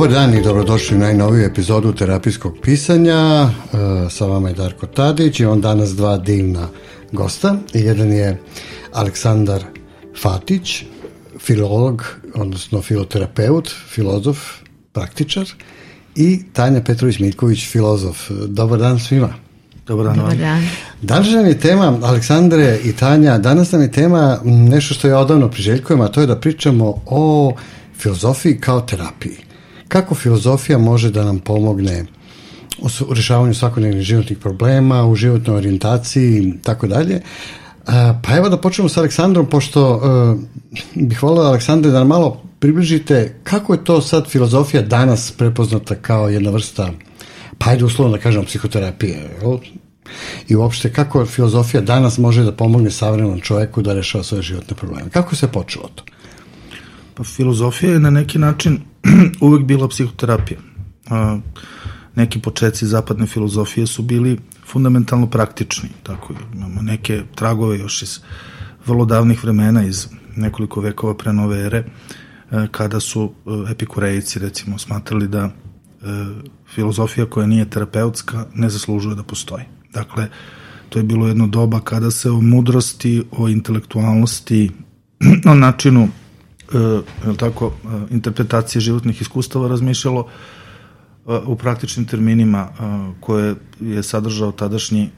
Dobar dan i dobrodošli u najnoviju epizodu terapijskog pisanja. E, sa vama je Darko Tadić i on danas dva divna gosta. Jedan je Aleksandar Fatić, filolog, odnosno filoterapeut, filozof, praktičar i Tanja Petrović-Mitković, filozof. Dobar dan svima. Dobar dan. Dobar dan. Danas nam je tema, Aleksandre i Tanja, danas nam je tema nešto što ja odavno priželjkujem, a to je da pričamo o filozofiji kao terapiji. Kako filozofija može da nam pomogne u rešavanju svakodnevnih životnih problema, u životnoj orijentaciji i tako dalje. Pa evo da počnemo sa Aleksandrom, pošto uh, bih volio Aleksandre da nam malo približite kako je to sad filozofija danas prepoznata kao jedna vrsta, pa ajde uslovno da kažemo psihoterapije, i uopšte kako filozofija danas može da pomogne savremenom čoveku da rešava svoje životne probleme. Kako se počelo to? Pa filozofija je na neki način uvek bila psihoterapija. A, neki početci zapadne filozofije su bili fundamentalno praktični. Tako imamo neke tragove još iz vrlo davnih vremena, iz nekoliko vekova pre nove ere, e, kada su e, epikurejici recimo smatrali da e, filozofija koja nije terapeutska ne zaslužuje da postoji. Dakle, to je bilo jedno doba kada se o mudrosti, o intelektualnosti, o načinu e, tako, e, interpretacije životnih iskustava razmišljalo e, u praktičnim terminima koje je sadržao tadašnji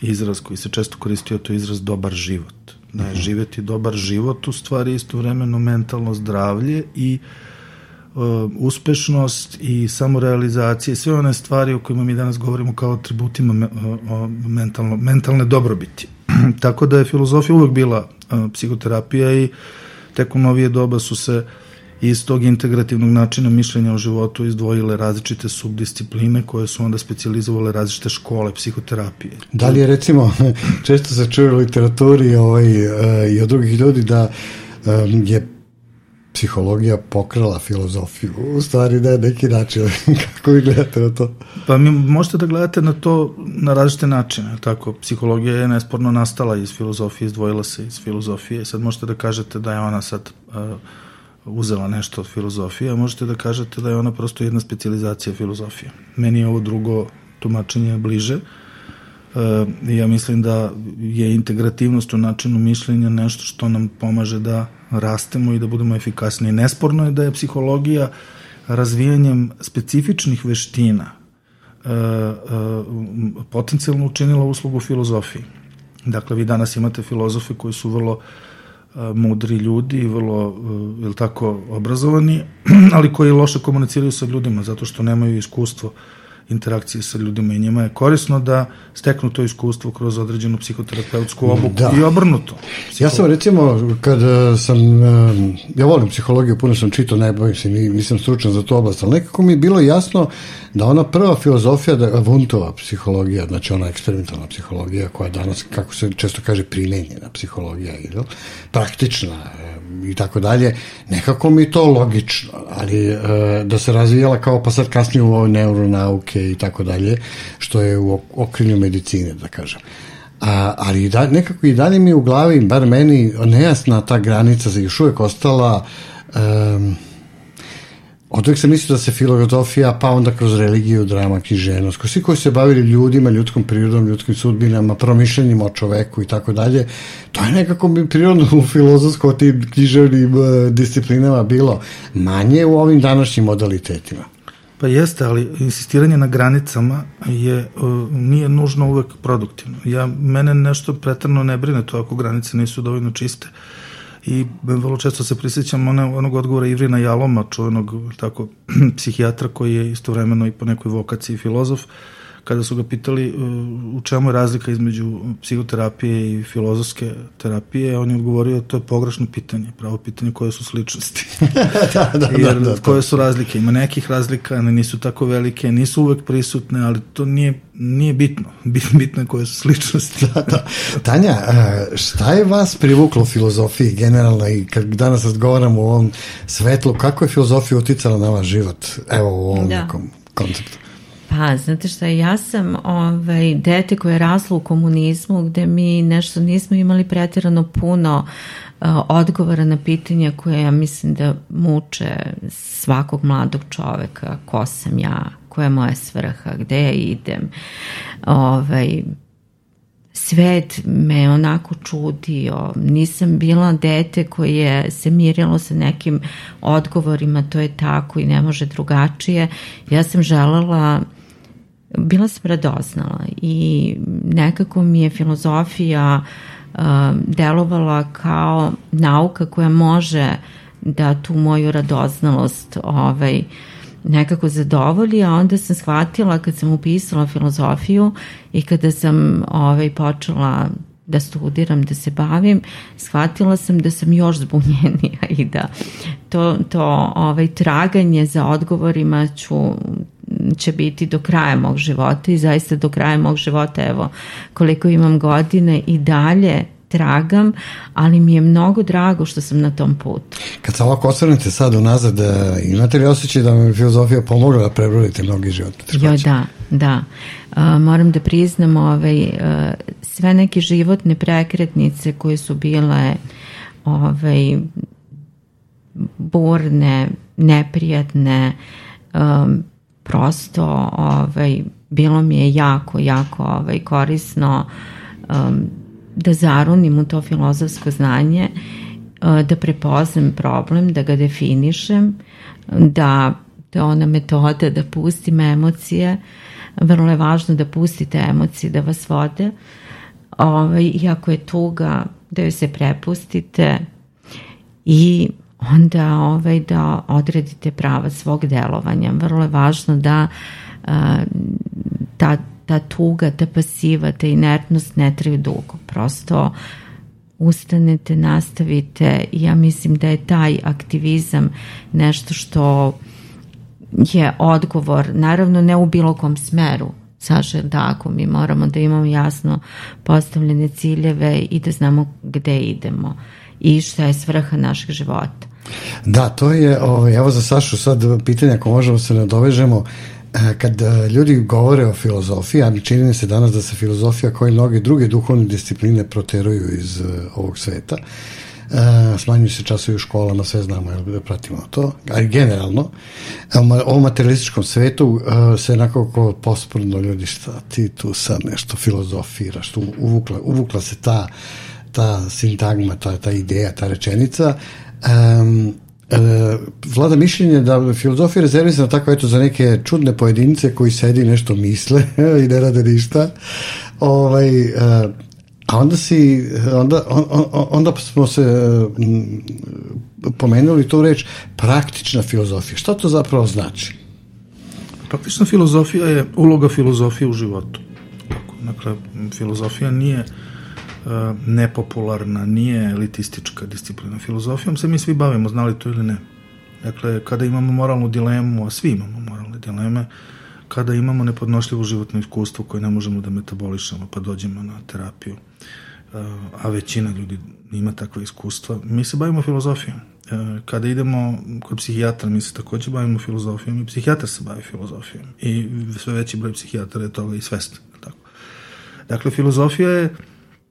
izraz koji se često koristio, to je izraz dobar život. Da je mhm. živeti dobar život u stvari istovremeno mentalno zdravlje i uspešnost i samorealizacije, sve one stvari o kojima mi danas govorimo kao atributima mentalno, mentalne dobrobiti. Tako da je filozofija uvek bila psihoterapija i uh, tek u novije doba su se iz tog integrativnog načina mišljenja o životu izdvojile različite subdiscipline koje su onda specializovale različite škole psihoterapije. Da li je recimo, često se čuje u literaturi ovaj, eh, i od drugih ljudi da je psihologija pokrala filozofiju. U stvari je neki način. Kako vi gledate na to? Pa mi možete da gledate na to na različite načine. Tako, psihologija je nesporno nastala iz filozofije, izdvojila se iz filozofije. Sad možete da kažete da je ona sad uh, uzela nešto od filozofije, a možete da kažete da je ona prosto jedna specializacija filozofije. Meni je ovo drugo tumačenje bliže. Uh, ja mislim da je integrativnost u načinu mišljenja nešto što nam pomaže da rastemo i da budemo efikasniji. Nesporno je da je psihologija razvijanjem specifičnih veština e, e, potencijalno učinila uslugu filozofiji. Dakle, vi danas imate filozofe koji su vrlo e, mudri ljudi, vrlo, je tako, obrazovani, ali koji loše komuniciraju sa ljudima zato što nemaju iskustvo interakcije sa ljudima i njima je korisno da steknu to iskustvo kroz određenu psihoterapeutsku obuku da. i obrnuto. Psiholo... Ja sam recimo, kad e, sam, e, ja volim psihologiju, puno sam čitao, ne bavim se, nisam stručan za to oblast, ali nekako mi je bilo jasno da ona prva filozofija, da Vuntova psihologija, znači ona eksperimentalna psihologija koja danas, kako se često kaže, primenjena psihologija, praktična, i tako dalje, nekako mi to logično, ali e, da se razvijala kao pa sad kasnije u ovoj neuronauke i tako dalje, što je u okrilju medicine, da kažem. A, ali da, nekako i dalje mi u glavi, bar meni, nejasna ta granica za još uvek ostala um, Od uvijek sam mislio da se filozofija, pa onda kroz religiju, drama, književnost, svi koji se bavili ljudima, ljudskom prirodom, ljudskim sudbinama, promišljenjima o čoveku i tako dalje, to je nekako prirodno u filozofsko tim književnim uh, disciplinama bilo manje u ovim današnjim modalitetima. Pa jeste, ali insistiranje na granicama je, uh, nije nužno uvek produktivno. Ja, mene nešto pretrano ne brine to ako granice nisu dovoljno čiste. I vrlo često se prisjećam onog odgovora Ivrina Jaloma, čuvenog tako, psihijatra koji je istovremeno i po nekoj vokaciji filozof, kada su ga pitali uh, u čemu je razlika između psihoterapije i filozofske terapije, on je odgovorio to je pogrešno pitanje, pravo pitanje koje su sličnosti. da, da, Jer, da, da, koje su razlike? Ima nekih razlika, ne nisu tako velike, nisu uvek prisutne, ali to nije, nije bitno. Bitno je koje su sličnosti. da, da. Tanja, šta je vas privuklo u filozofiji generalno i kad danas razgovaramo u ovom svetlu, kako je filozofija uticala na vaš život, evo u ovom da. nekom konceptu? Pa znate šta, ja sam ovaj, dete koje je raslo u komunizmu gde mi nešto nismo imali pretjerano puno uh, odgovora na pitanja koje ja mislim da muče svakog mladog čoveka, ko sam ja, koja je moja svrha, gde ja idem. Ovaj, svet me onako čudio. Nisam bila dete koje se mirilo sa nekim odgovorima, to je tako i ne može drugačije. Ja sam želela bila sam radoznala i nekako mi je filozofija uh, delovala kao nauka koja može da tu moju radoznalost ovaj, nekako zadovolji, a onda sam shvatila kad sam upisala filozofiju i kada sam ovaj, počela da studiram, da se bavim, shvatila sam da sam još zbunjenija i da to, to ovaj, traganje za odgovorima ću će biti do kraja mog života i zaista do kraja mog života, evo koliko imam godine i dalje tragam, ali mi je mnogo drago što sam na tom putu. Kad se ovako osvrnete sad unazad, e, imate li osjećaj da vam je filozofija pomogla da prebrodite mnogi teškoće? Jo, da, da. Uh, moram da priznam ovaj, uh, sve neke životne prekretnice koje su bile ovaj, burne, neprijatne, um, prosto ovaj, bilo mi je jako, jako ovaj, korisno um, da zarunim u to filozofsko znanje, uh, da prepoznam problem, da ga definišem, da je ona metoda da pustim emocije, vrlo je važno da pustite emocije da vas vode, ovaj, iako je tuga, da joj se prepustite i onda ovaj, da odredite prava svog delovanja. Vrlo je važno da a, ta, ta tuga, ta pasiva, ta inertnost ne traju dugo. Prosto ustanete, nastavite ja mislim da je taj aktivizam nešto što je odgovor, naravno ne u bilo kom smeru, Saša, da ako mi moramo da imamo jasno postavljene ciljeve i da znamo gde idemo i šta je svrha našeg života. Da, to je, ovaj, evo za Sašu sad pitanje ako možemo se nadovežemo, e, kad e, ljudi govore o filozofiji, a čini mi se danas da se filozofija kao i mnoge druge duhovne discipline proteruju iz e, ovog sveta, smanjuju se časovi u školama, sve znamo, da pratimo to, ali generalno, u ovom materialističkom svetu se nekako posporno ljudi šta ti tu sad nešto filozofiraš, tu uvukla, uvukla se ta ta sintagma, ta, ta ideja, ta rečenica, um, e, vlada mišljenje da filozofija rezervisana tako eto za neke čudne pojedince koji sedi nešto misle i ne rade ništa. Ovaj, e, a onda si onda, on, on, onda smo se m, pomenuli tu reč praktična filozofija šta to zapravo znači praktična filozofija je uloga filozofije u životu dakle filozofija nije E, nepopularna, nije elitistička disciplina. Filozofijom se mi svi bavimo, znali to ili ne. Dakle, kada imamo moralnu dilemu, a svi imamo moralne dileme, kada imamo nepodnošljivo životno iskustvo koje ne možemo da metabolišemo, pa dođemo na terapiju, e, a većina ljudi ima takva iskustva, mi se bavimo filozofijom. E, kada idemo kod psihijatra, mi se takođe bavimo filozofijom i psihijatar se bavi filozofijom. I sve veći broj psihijatara je toga i svestan. Tako. Dakle, filozofija je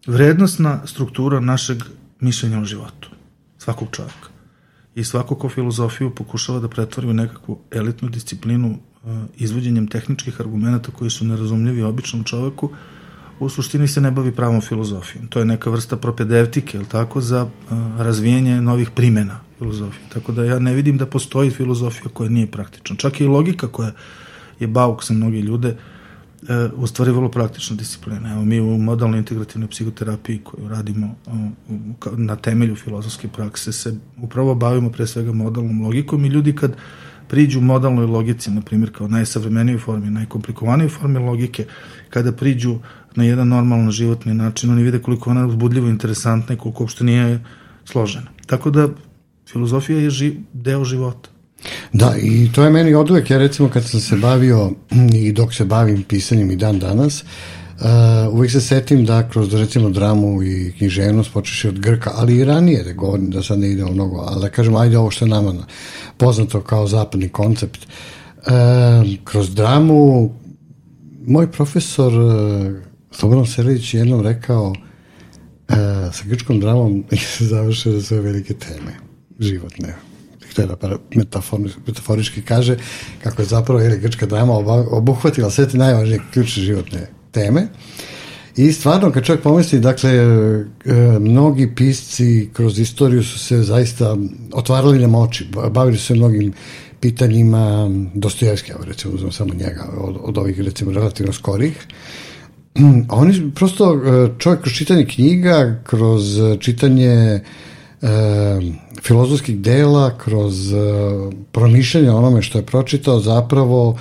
vrednostna struktura našeg mišljenja o životu, svakog čovjeka. I svako ko filozofiju pokušava da pretvori u nekakvu elitnu disciplinu izvođenjem tehničkih argumenta koji su nerazumljivi običnom čoveku, u suštini se ne bavi pravom filozofijom. To je neka vrsta propedevtike, ili tako, za uh, razvijenje novih primena filozofije. Tako da ja ne vidim da postoji filozofija koja nije praktična. Čak i logika koja je bauk za mnogi ljude, e, u stvari vrlo praktična disciplina. Evo mi u modalnoj integrativnoj psihoterapiji koju radimo na temelju filozofske prakse se upravo bavimo pre svega modalnom logikom i ljudi kad priđu modalnoj logici, na primjer kao najsavremenijoj formi, najkomplikovanijoj formi logike, kada priđu na jedan normalan životni način, oni vide koliko ona uzbudljivo interesantna i koliko uopšte nije složena. Tako da filozofija je ži, deo života. Da, i to je meni od uvek, ja recimo kad sam se bavio i dok se bavim pisanjem i dan danas, Uh, uvijek se setim da kroz recimo dramu i književnost počeš od Grka, ali i ranije da govorim, da sad ne idemo mnogo, ali da kažem ajde ovo što je nama poznato kao zapadni koncept. Uh, kroz dramu moj profesor Slobodan Serlić jednom rekao uh, sa grčkom dramom završe sve velike teme životne htio da metaforički kaže kako je zapravo ili grčka drama obuhvatila sve te najvažnije ključne životne teme. I stvarno kad čovjek pomisli dakle e, mnogi pisci kroz istoriju su se zaista otvarali nam oči bavili su se mnogim pitanjima Dostojevski, evo recimo uzmem samo njega od, od ovih recimo relativno skorih. Oni prosto e, čovjek kroz čitanje knjiga kroz čitanje e, filozofskih dela, kroz e, promišljanje onome što je pročitao, zapravo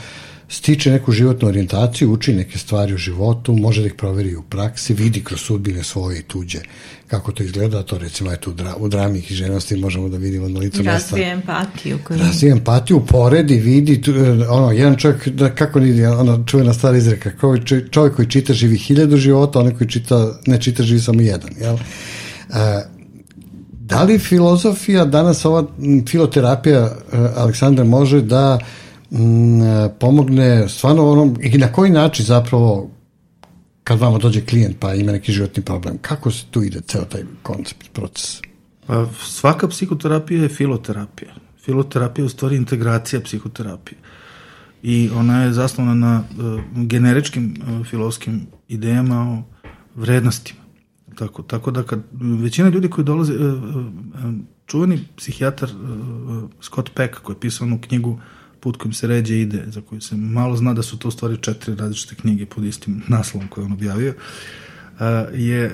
stiče neku životnu orijentaciju, uči neke stvari u životu, može da ih proveri u praksi, vidi kroz sudbine svoje i tuđe kako to izgleda, to recimo eto u, dra, u drami književnosti možemo da vidimo na licu mesta. Razvije empatiju. Koji... Razvije empatiju, poredi, vidi, e, ono, jedan čovjek, da, kako ni, ona čuvena stara izreka, čovjek koji čita živi hiljadu života, onaj koji čita, ne čita živi samo jedan, jel? E, Da li filozofija, danas ova filoterapija e, Aleksandra može da e, pomogne stvarno onom, i na koji način zapravo kad vama dođe klijent pa ima neki životni problem, kako se tu ide ceo taj koncept, proces? Pa svaka psihoterapija je filoterapija. Filoterapija je u stvari integracija psihoterapije. I ona je zasnovana na uh, generičkim uh, filozofskim idejama o vrednostima. Tako, tako da kad većina ljudi koji dolaze, e, e, čuveni psihijatar e, Scott Peck koji je pisao onu knjigu Put kojim se ređe ide, za koju se malo zna da su to u stvari četiri različite knjige pod istim naslovom koje on objavio, je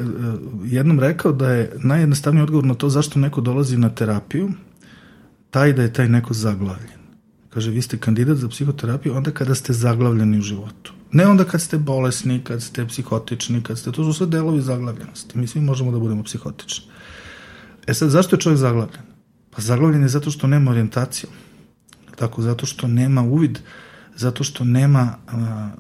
jednom rekao da je najjednostavniji odgovor na to zašto neko dolazi na terapiju, taj da je taj neko zaglavljen. Kaže, vi ste kandidat za psihoterapiju onda kada ste zaglavljeni u životu. Ne onda kad ste bolesni, kad ste psihotični, kad ste, to su sve delovi zaglavljenosti. Mi svi možemo da budemo psihotični. E sad, zašto je čovjek zaglavljen? Pa zaglavljen je zato što nema orijentaciju. Tako, zato što nema uvid, zato što nema a, a,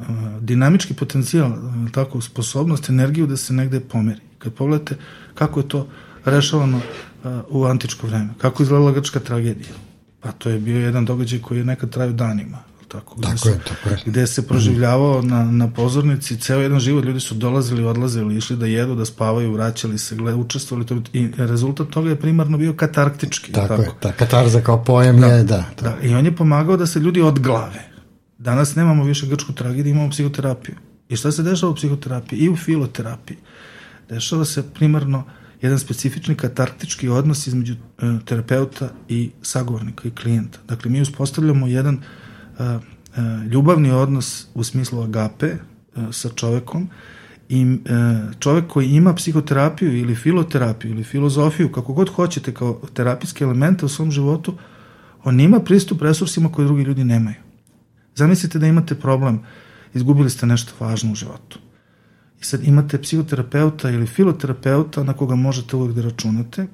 dinamički potencijal, a, tako, sposobnost, energiju da se negde pomeri. Kad pogledate kako je to rešavano a, u antičko vreme, kako izgledala grčka tragedija, pa to je bio jedan događaj koji je nekad traju danima tako, tako, je, tako je. gde se proživljavao na, na pozornici ceo jedan život, ljudi su dolazili, odlazili, išli da jedu, da spavaju, vraćali se, gled, učestvovali to, i rezultat toga je primarno bio katarktički. Tako, tako. je, ta katarza kao pojem da, je, da, da. da. I on je pomagao da se ljudi odglave. Danas nemamo više grčku tragediju, imamo psihoterapiju. I šta se dešava u psihoterapiji i u filoterapiji? Dešava se primarno jedan specifični katarktički odnos između e, terapeuta i sagovornika i klijenta. Dakle, mi uspostavljamo jedan ljubavni odnos u smislu agape sa čovekom i čovek koji ima psihoterapiju ili filoterapiju ili filozofiju, kako god hoćete kao terapijske elemente u svom životu, on ima pristup resursima koje drugi ljudi nemaju. Zamislite da imate problem, izgubili ste nešto važno u životu. I sad imate psihoterapeuta ili filoterapeuta na koga možete uvek da računate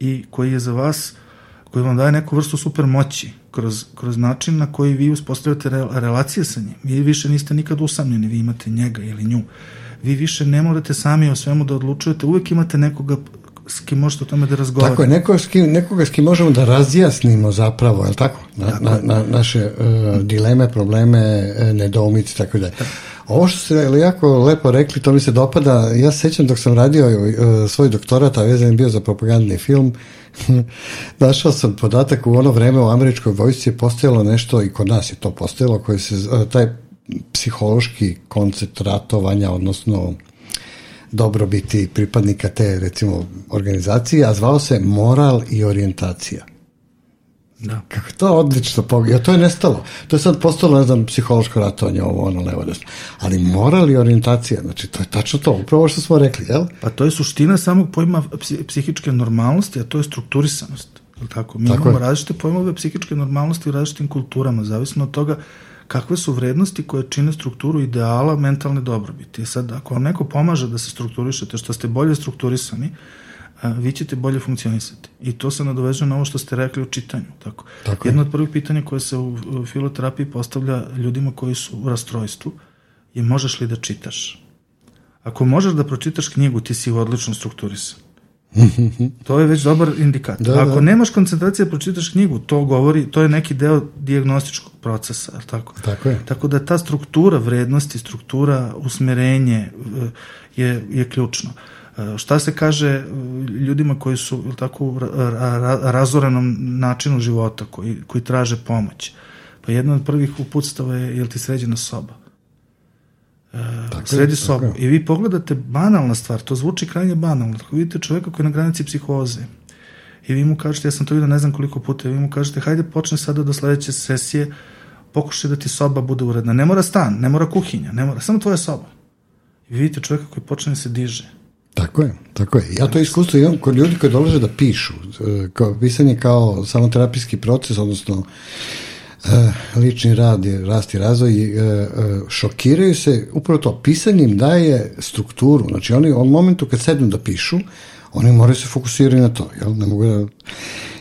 i koji je za vas, koji vam daje neku vrstu super moći, kroz, kroz način na koji vi uspostavljate re, relacije sa njim. Vi više niste nikad usamljeni, vi imate njega ili nju. Vi više ne morate sami o svemu da odlučujete, uvek imate nekoga s kim možete o tome da razgovarate. Tako je, neko s kim, nekoga s kim možemo da razjasnimo zapravo, je li tako? Na, tako. na, na naše uh, dileme, probleme, uh, nedoumice, tako da. Ovo što ste jako lepo rekli, to mi se dopada. Ja se sećam dok sam radio uh, svoj doktorat, a vezan bio za propagandni film, našao sam podatak u ono vreme u američkoj vojsci je postojalo nešto, i kod nas je to postojalo, koji se, uh, taj psihološki koncept ratovanja, odnosno dobrobiti pripadnika te, recimo, organizacije, a zvao se moral i orijentacija. Da. Kako to odlično pogleda. To je nestalo. To je sad postalo, ne znam, psihološko ratovanje, ovo, ono, levo, desno. Ali moral i orijentacija, znači, to je tačno to, upravo što smo rekli, jel? Pa to je suština samog pojma psihičke normalnosti, a to je strukturisanost. Tako? Mi tako imamo je. različite pojmove psihičke normalnosti u različitim kulturama, zavisno od toga kakve su vrednosti koje čine strukturu ideala mentalne dobrobiti. Sad, ako vam neko pomaže da se strukturišete, što ste bolje strukturisani, vi ćete bolje funkcionisati. I to se nadoveže na ovo što ste rekli u čitanju. Tako. Tako Jedno od prvih pitanja koje se u, filoterapiji postavlja ljudima koji su u rastrojstvu je možeš li da čitaš? Ako možeš da pročitaš knjigu, ti si odlično strukturisan. to je već dobar indikator. Da, Ako da. nemaš koncentracije da pročitaš knjigu, to govori, to je neki deo dijagnostičkog procesa, je tako? Tako je. Tako da ta struktura vrednosti, struktura usmerenje e, je, je ključno. E, Šta se kaže e, ljudima koji su tako, u razorenom načinu života, koji, koji traže pomoć? Pa jedna od prvih uputstava je jel ti sređena soba? Tako je, sredi tako sobu je. i vi pogledate banalna stvar, to zvuči krajnje banalno, ako vidite čoveka koji je na granici psihoze i vi mu kažete, ja sam to vidio ne znam koliko puta, i vi mu kažete, hajde počne sada do sledeće sesije, pokušaj da ti soba bude uredna. Ne mora stan, ne mora kuhinja, ne mora, samo tvoja soba. I vi vidite čoveka koji počne da se diže. Tako je, tako je. Ja to iskustvo imam kod ljudi koji dolaze da pišu. E, Kao, pisanje kao samoterapijski proces, odnosno e, lični rad, je, rast i razvoj, e, šokiraju se, upravo to, pisanje im daje strukturu. Znači, oni u momentu kad sednu da pišu, oni moraju se fokusirati na to, jel? Ne mogu da...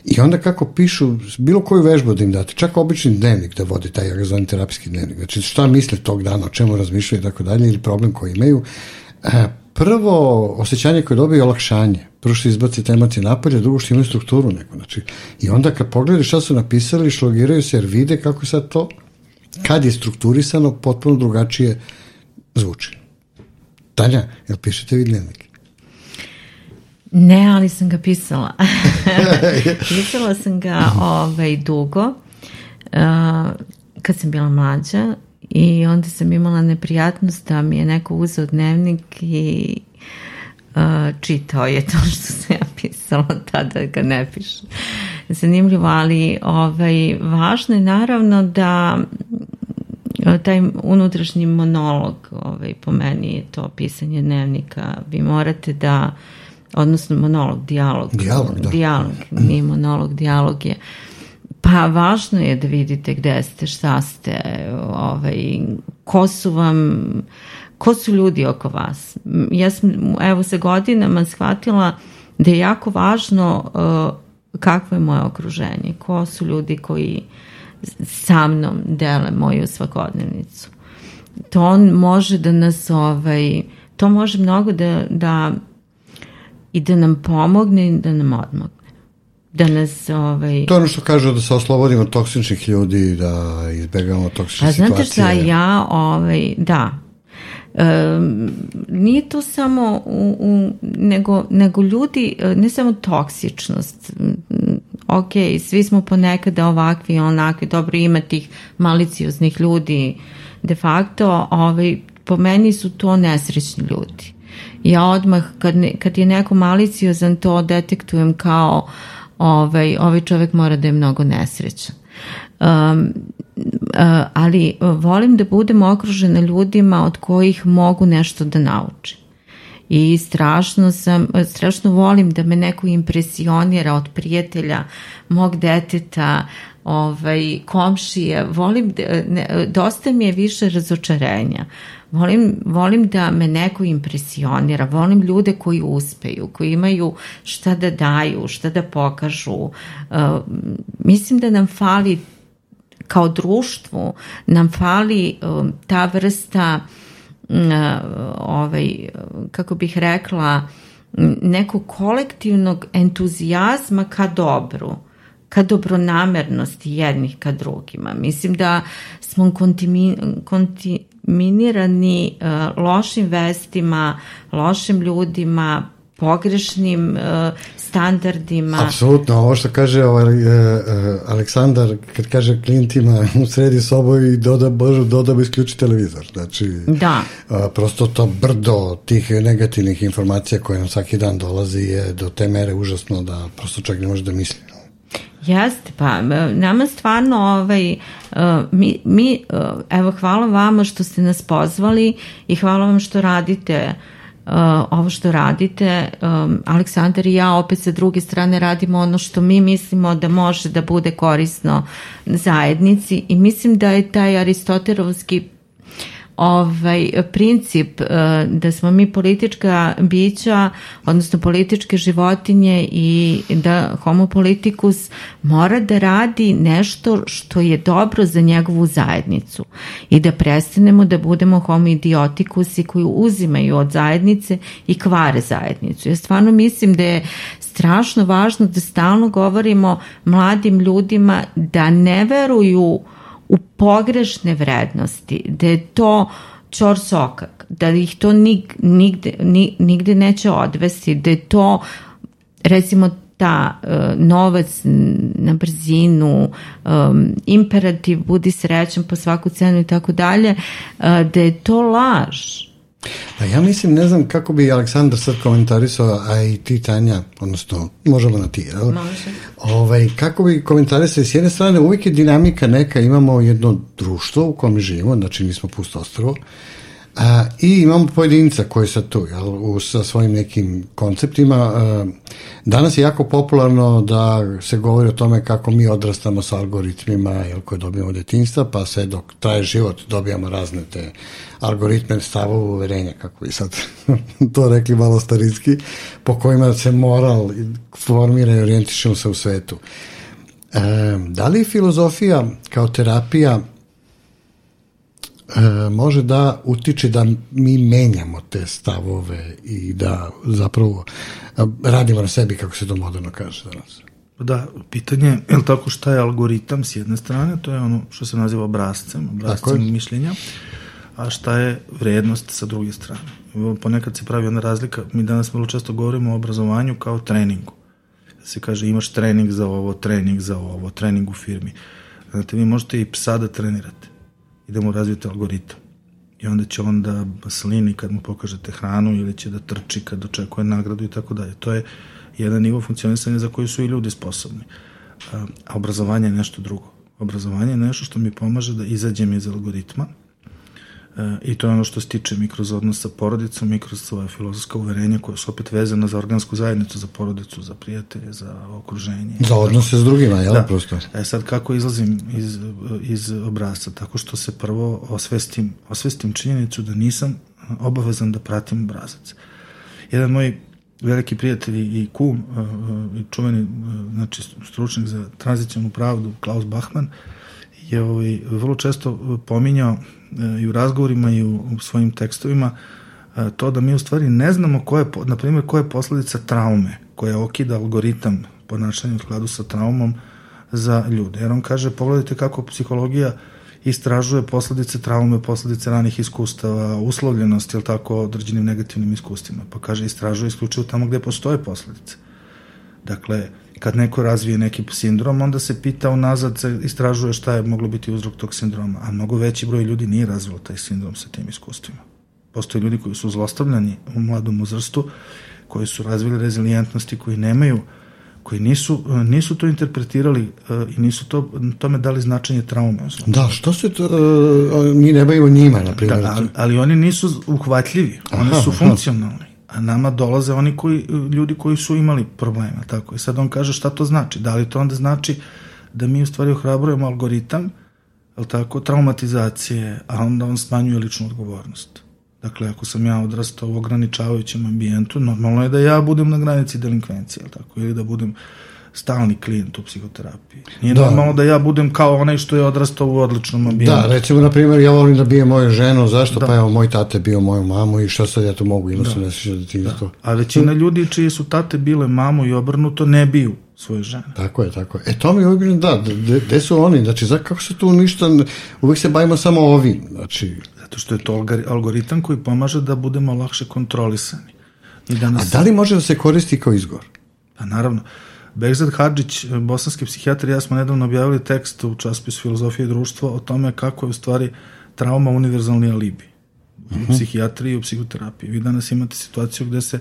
I onda kako pišu, bilo koju vežbu da im date, čak obični dnevnik da vodi taj, ja terapijski dnevnik, znači šta misle tog dana, o čemu razmišljaju i tako dalje, ili problem koji imaju, prvo osjećanje koje dobije je olakšanje. Prvo što izbaci te emocije napolje, drugo što imaju strukturu neku. Znači, I onda kad pogledaju šta su napisali, šlogiraju se jer vide kako sad to, kad je strukturisano, potpuno drugačije zvuči. Tanja, jel pišete vi dnevnik? Ne, ali sam ga pisala. pisala sam ga ovaj, dugo, uh, kad sam bila mlađa i onda sam imala neprijatnost da mi je neko uzeo dnevnik i uh, čitao je to što sam ja pisala, tada ga ne pišem. Zanimljivo, ali ovaj, važno je naravno da taj unutrašnji monolog, ovaj, po meni je to pisanje dnevnika, vi morate da, odnosno monolog, dijalog, Dijalog, da. dijalog, nije monolog, dijalog je, pa važno je da vidite gde ste, šta ste, ovaj, ko su vam, ko su ljudi oko vas. Ja sam, evo, sa godinama shvatila da je jako važno uh, kakvo je moje okruženje, ko su ljudi koji sa mnom dele moju svakodnevnicu. To on može da nas, ovaj, to može mnogo da, da i da nam pomogne i da nam odmogne. Da nas, ovaj... To je ono što kažu da se oslobodimo od toksičnih ljudi, da izbegavamo toksične A situacije. znate šta, ja, ovaj, da, Um, nije to samo u, u, nego, nego ljudi, ne samo toksičnost ok, svi smo ponekada ovakvi i onakvi, dobro ima tih malicioznih ljudi de facto, ovaj, po meni su to nesrećni ljudi. Ja odmah, kad, ne, kad je neko maliciozan, to detektujem kao ovaj, ovaj čovek mora da je mnogo nesrećan. Um, uh, ali volim da budem okružena ljudima od kojih mogu nešto da naučim. I strašno sam, strašno volim da me neko impresionira od prijatelja, mog deteta, ovaj, komšije, volim, da, ne, dosta mi je više razočarenja. Volim, volim da me neko impresionira, volim ljude koji uspeju, koji imaju šta da daju, šta da pokažu. Uh, mislim da nam fali kao društvu, nam fali uh, ta vrsta uh, ovaj, kako bih rekla, nekog kolektivnog entuzijazma ka dobru ka dobronamernosti jednih ka drugima. Mislim da smo kontaminirani uh, lošim vestima, lošim ljudima, pogrešnim uh, standardima. Apsolutno, ovo što kaže ovaj, uh, uh, Aleksandar, kad kaže klijentima u sredi sobu i doda, božu, doda bi isključi televizor. Znači, da. Uh, prosto to brdo tih negativnih informacija koje nam svaki dan dolazi je do te mere užasno da prosto čak ne može da misli. Jeste, pa nama stvarno ovaj, mi, mi, evo hvala vama što ste nas pozvali i hvala vam što radite ovo što radite. Aleksandar i ja opet sa druge strane radimo ono što mi mislimo da može da bude korisno zajednici i mislim da je taj aristotelovski ovaj princip da smo mi politička bića, odnosno političke životinje i da homo politikus mora da radi nešto što je dobro za njegovu zajednicu i da prestanemo da budemo homo idiotikusi koji uzimaju od zajednice i kvare zajednicu. Ja stvarno mislim da je strašno važno da stalno govorimo mladim ljudima da ne veruju u pogrešne vrednosti, da je to čor sokak, da ih to nig, nigde, nigde neće odvesti, da je to recimo ta uh, novac na brzinu, um, imperativ budi srećan po svaku cenu i tako dalje, uh, da je to laž Pa ja mislim, ne znam kako bi Aleksandar sad komentarisao, a i ti Tanja, odnosno možemo na ti, jel? Ovaj, kako bi komentarisao, s jedne strane uvijek je dinamika neka, imamo jedno društvo u kojem živimo, znači nismo pusto ostrovo, A, I imamo pojedinca koji sad tu, jel, u, sa svojim nekim konceptima. A, danas je jako popularno da se govori o tome kako mi odrastamo sa algoritmima jel, koje dobijamo od pa sve dok traje život dobijamo razne te algoritme stavova uverenja, kako bi sad to rekli malo starinski, po kojima se moral formira i orijentišemo se u svetu. E, da li filozofija kao terapija e, može da utiče da mi menjamo te stavove i da zapravo e, radimo na sebi, kako se to moderno kaže danas. Da, pitanje je, je li tako šta je algoritam s jedne strane, to je ono što se naziva obrazcem, obrazcem mišljenja, a šta je vrednost sa druge strane. Ponekad se pravi ona razlika, mi danas vrlo često govorimo o obrazovanju kao treningu. Se kaže imaš trening za ovo, trening za ovo, trening u firmi. Znate, vi možete i psa da trenirate i da mu razvijete algoritam. I onda će on da slini kad mu pokažete hranu ili će da trči kad očekuje nagradu i tako dalje. To je jedan nivo funkcionisanja za koji su i ljudi sposobni. A obrazovanje je nešto drugo. Obrazovanje je nešto što mi pomaže da izađem iz algoritma i to je ono što stiče mi kroz odnos sa porodicom i kroz svoje filozofska uverenja koja su opet vezana za organsku zajednicu, za porodicu, za prijatelje, za okruženje. Za odnose s drugima, jel? Da. Prosto. E sad kako izlazim iz, iz obrazca? Tako što se prvo osvestim, osvestim činjenicu da nisam obavezan da pratim obrazac. Jedan moj veliki prijatelj i kum e, e, i čuveni znači, stručnik za tranzicijonu pravdu Klaus Bachmann je ovaj, vrlo često pominjao i u razgovorima i u, u svojim tekstovima e, to da mi u stvari ne znamo koje, na primjer, koja je posledica traume koja okida algoritam ponašanja u skladu sa traumom za ljude. Jer on kaže, pogledajte kako psihologija istražuje posledice traume, posledice ranih iskustava, uslovljenosti, ili tako, određenim negativnim iskustvima. Pa kaže, istražuje isključivo tamo gde postoje posledice. Dakle, kad neko razvije neki sindrom, onda se pita unazad, se istražuje šta je moglo biti uzrok tog sindroma, a mnogo veći broj ljudi nije razvilo taj sindrom sa tim iskustvima. Postoje ljudi koji su zlostavljani u mladom uzrastu, koji su razvili rezilijentnosti, koji nemaju koji nisu, nisu to interpretirali uh, i nisu to, tome dali značenje traume. Da, što se to, uh, mi ne bavimo njima, na primjer. Da, ali, ali oni nisu uhvatljivi, oni aha, su funkcionalni a nama dolaze oni koji, ljudi koji su imali problema, tako. I sad on kaže šta to znači? Da li to onda znači da mi u stvari ohrabrujemo algoritam, je tako, traumatizacije, a onda on smanjuje ličnu odgovornost. Dakle, ako sam ja odrastao u ograničavajućem ambijentu, normalno je da ja budem na granici delinkvencije, je tako, ili da budem uh, stalni klijent u psihoterapiji. Nije da. normalno da ja budem kao onaj što je odrastao u odličnom ambijentu. Da, recimo, na primjer, ja volim da bijem moju ženu, zašto? Da. Pa evo, moj tate bio moju mamu i što sad ja to mogu, imao da. sam da ti da. A većina ljudi čiji su tate bile mamu i obrnuto ne biju svoje žene. Tako je, tako je. E to mi uvijek da, gde su oni? Znači, za, kako se tu ništa, uvijek se bavimo samo ovim, znači... Zato što je to algoritam koji pomaže da budemo lakše kontrolisani. I danas... A da li može da se koristi kao izgor? Pa naravno. Begzad Hadžić, bosanski psihijatar, ja smo nedavno objavili tekst u časopisu Filozofije i društva o tome kako je u stvari trauma univerzalni alibi u uh mhm. -huh. psihijatriji i u psihoterapiji. Vi danas imate situaciju gde se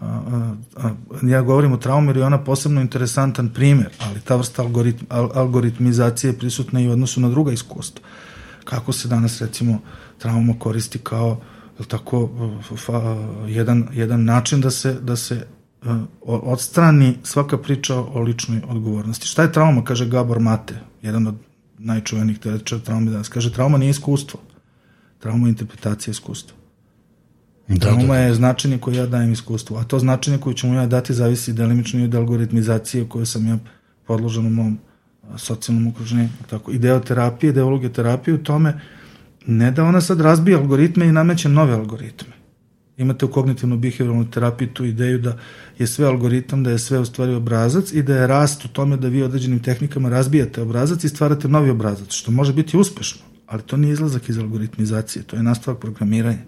a, a, a, ja govorim o traumi jer je ona posebno interesantan primer, ali ta vrsta algoritm, al, algoritmizacije je prisutna i u odnosu na druga iskustva. Kako se danas recimo trauma koristi kao tako fa, jedan, jedan način da se, da se odstrani svaka priča o ličnoj odgovornosti. Šta je trauma, kaže Gabor Mate, jedan od najčuvenih teoretičara traume danas. Kaže, trauma nije iskustvo. Trauma je interpretacija iskustva. Da, Trauma da, je značenje koje ja dajem iskustvu, a to značenje koje ću mu ja dati zavisi delimično i od algoritmizacije koje sam ja podložen u mom socijalnom okruženju. Tako. I deo terapije, deo uloge terapije u tome ne da ona sad razbija algoritme i nameće nove algoritme. Imate u kognitivno-behavioralnoj terapiji tu ideju da je sve algoritam, da je sve u stvari obrazac i da je rast u tome da vi određenim tehnikama razbijate obrazac i stvarate novi obrazac, što može biti uspešno, ali to nije izlazak iz algoritmizacije, to je nastavak programiranja.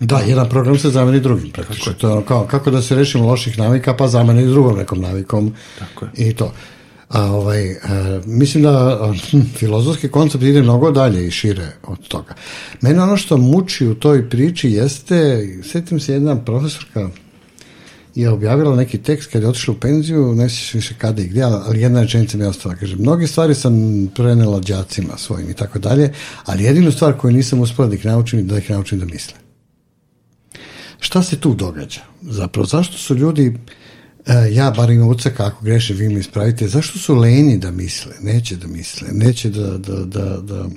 Da, jedan program se zameni drugim praktično. To je ono kao, kako da se rešimo loših navika, pa zameni drugom nekom navikom. Tako je. I to. A, ovaj, a, mislim da a, filozofski koncept ide mnogo dalje i šire od toga. Mene ono što muči u toj priči jeste, setim se jedna profesorka je objavila neki tekst kad je otišla u penziju, ne sjećam više kada i gdje, ali jedna rečenica mi je ostala. Kaže, mnoge stvari sam prenela đacima svojim i tako dalje, ali jedinu stvar koju nisam uspela da ih naučim, da ih naučim da misle. Šta se tu događa? Zapravo, zašto su ljudi, e, ja bar imam ucaka, ako greše, vi mi ispravite, zašto su lenji da misle? Neće da misle, neće da, da, da, da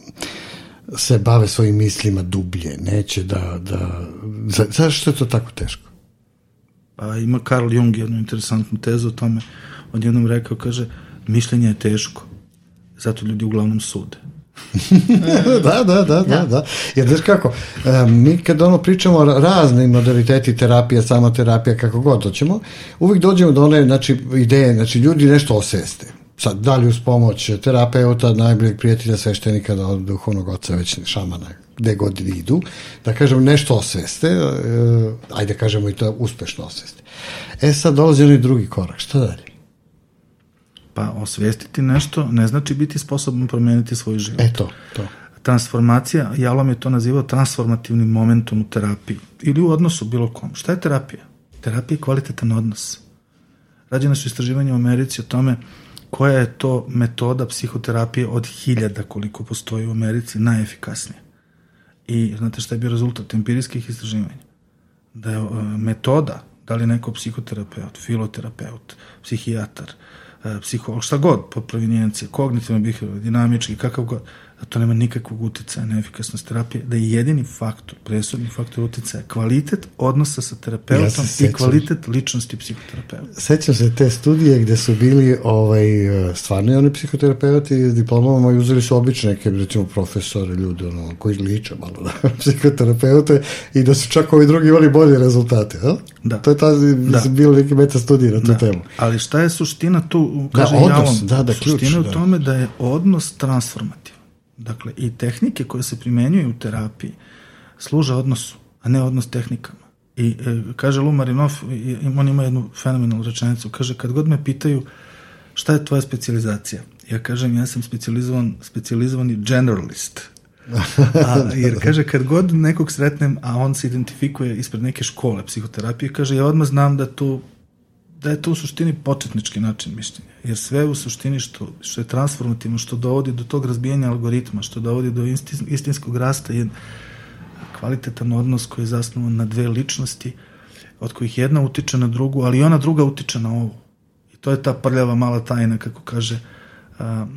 se bave svojim mislima dublje, neće da, da, za, zašto je to tako teško? Pa ima Carl Jung jednu interesantnu tezu o tome. On jednom rekao, kaže, mišljenje je teško, zato ljudi uglavnom sude. da, da, da, da, da. Jer znaš kako, e, mi kad ono pričamo o raznim modaliteti terapije, sama terapija, kako god hoćemo, uvijek dođemo do one znači, ideje, znači ljudi nešto oseste. Sad, da li uz pomoć terapeuta, najboljeg prijatelja, sveštenika, da od duhovnog oca, već šamana, gde god idu, da kažemo nešto osveste, e, ajde kažemo i to uspešno osveste. E sad dolazi onaj drugi korak, šta dalje? Pa osvestiti nešto ne znači biti sposoban promeniti svoj život. E to, to. Transformacija, Jalom je to nazivao transformativnim momentom u terapiji ili u odnosu bilo kom. Šta je terapija? Terapija je kvalitetan odnos. Rađene su istraživanja u Americi o tome koja je to metoda psihoterapije od hiljada koliko postoji u Americi najefikasnija. I znate šta je bio rezultat empirijskih istraživanja? Da je uh, metoda, da li neko psihoterapeut, filoterapeut, psihijatar, psiholog, šta god, po provinijencije, kognitivno behavior, dinamički, kakav god, da to nema nikakvog uticaja na efikasnost terapije, da je jedini faktor, presudni faktor uticaja kvalitet odnosa sa terapeutom Ja i kvalitet ličnosti psihoterapeuta. Sećam se te studije gde su bili ovaj, stvarni oni psihoterapeuti s diplomama i uzeli su obične neke, recimo, profesore, ljude, ono, koji liče malo na psihoterapeute i da su čak ovi drugi imali bolje rezultate, a? Da. To je ta, da. bilo neki meta studije na tu Da. temu. Ali šta je suština tu, Da, kaže odnos, Jalom, da, da, ključ, suština je da. u tome da je odnos transformativan. Dakle, i tehnike koje se primenjuju u terapiji služe odnosu, a ne odnos tehnikama. I e, kaže Lu Marinov, on ima jednu fenomenalnu rečenicu, kaže, kad god me pitaju šta je tvoja specializacija, ja kažem, ja sam specializovan, specializovani generalist. A, jer kaže, kad god nekog sretnem, a on se identifikuje ispred neke škole psihoterapije, kaže, ja odmah znam da tu da je to u suštini početnički način mišljenja. Jer sve u suštini što, što je transformativno, što dovodi do tog razbijanja algoritma, što dovodi do istin, istinskog rasta je kvalitetan odnos koji je zasnovan na dve ličnosti, od kojih jedna utiče na drugu, ali i ona druga utiče na ovu. I to je ta prljava mala tajna, kako kaže a,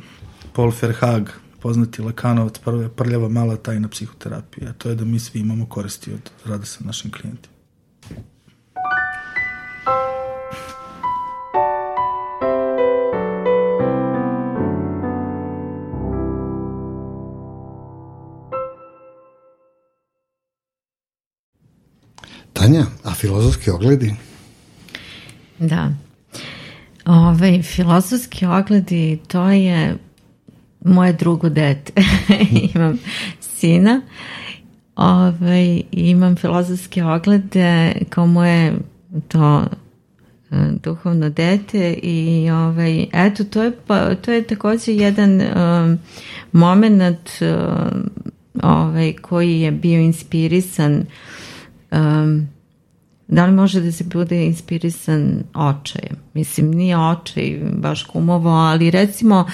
Paul Verhaag, poznati Lakanovac, prva prljava mala tajna psihoterapije, a to je da mi svi imamo koristi od rada sa našim klijentima. Tanja, a filozofski ogledi? Da. Ove, filozofski ogledi, to je moje drugo dete. imam sina. Ove, imam filozofske oglede kao moje to e, duhovno dete i ovaj eto to je pa, to je takođe jedan um, momenat um, ovaj koji je bio inspirisan um, da li može da se bude inspirisan očajem? Mislim, nije očaj baš kumovo, ali recimo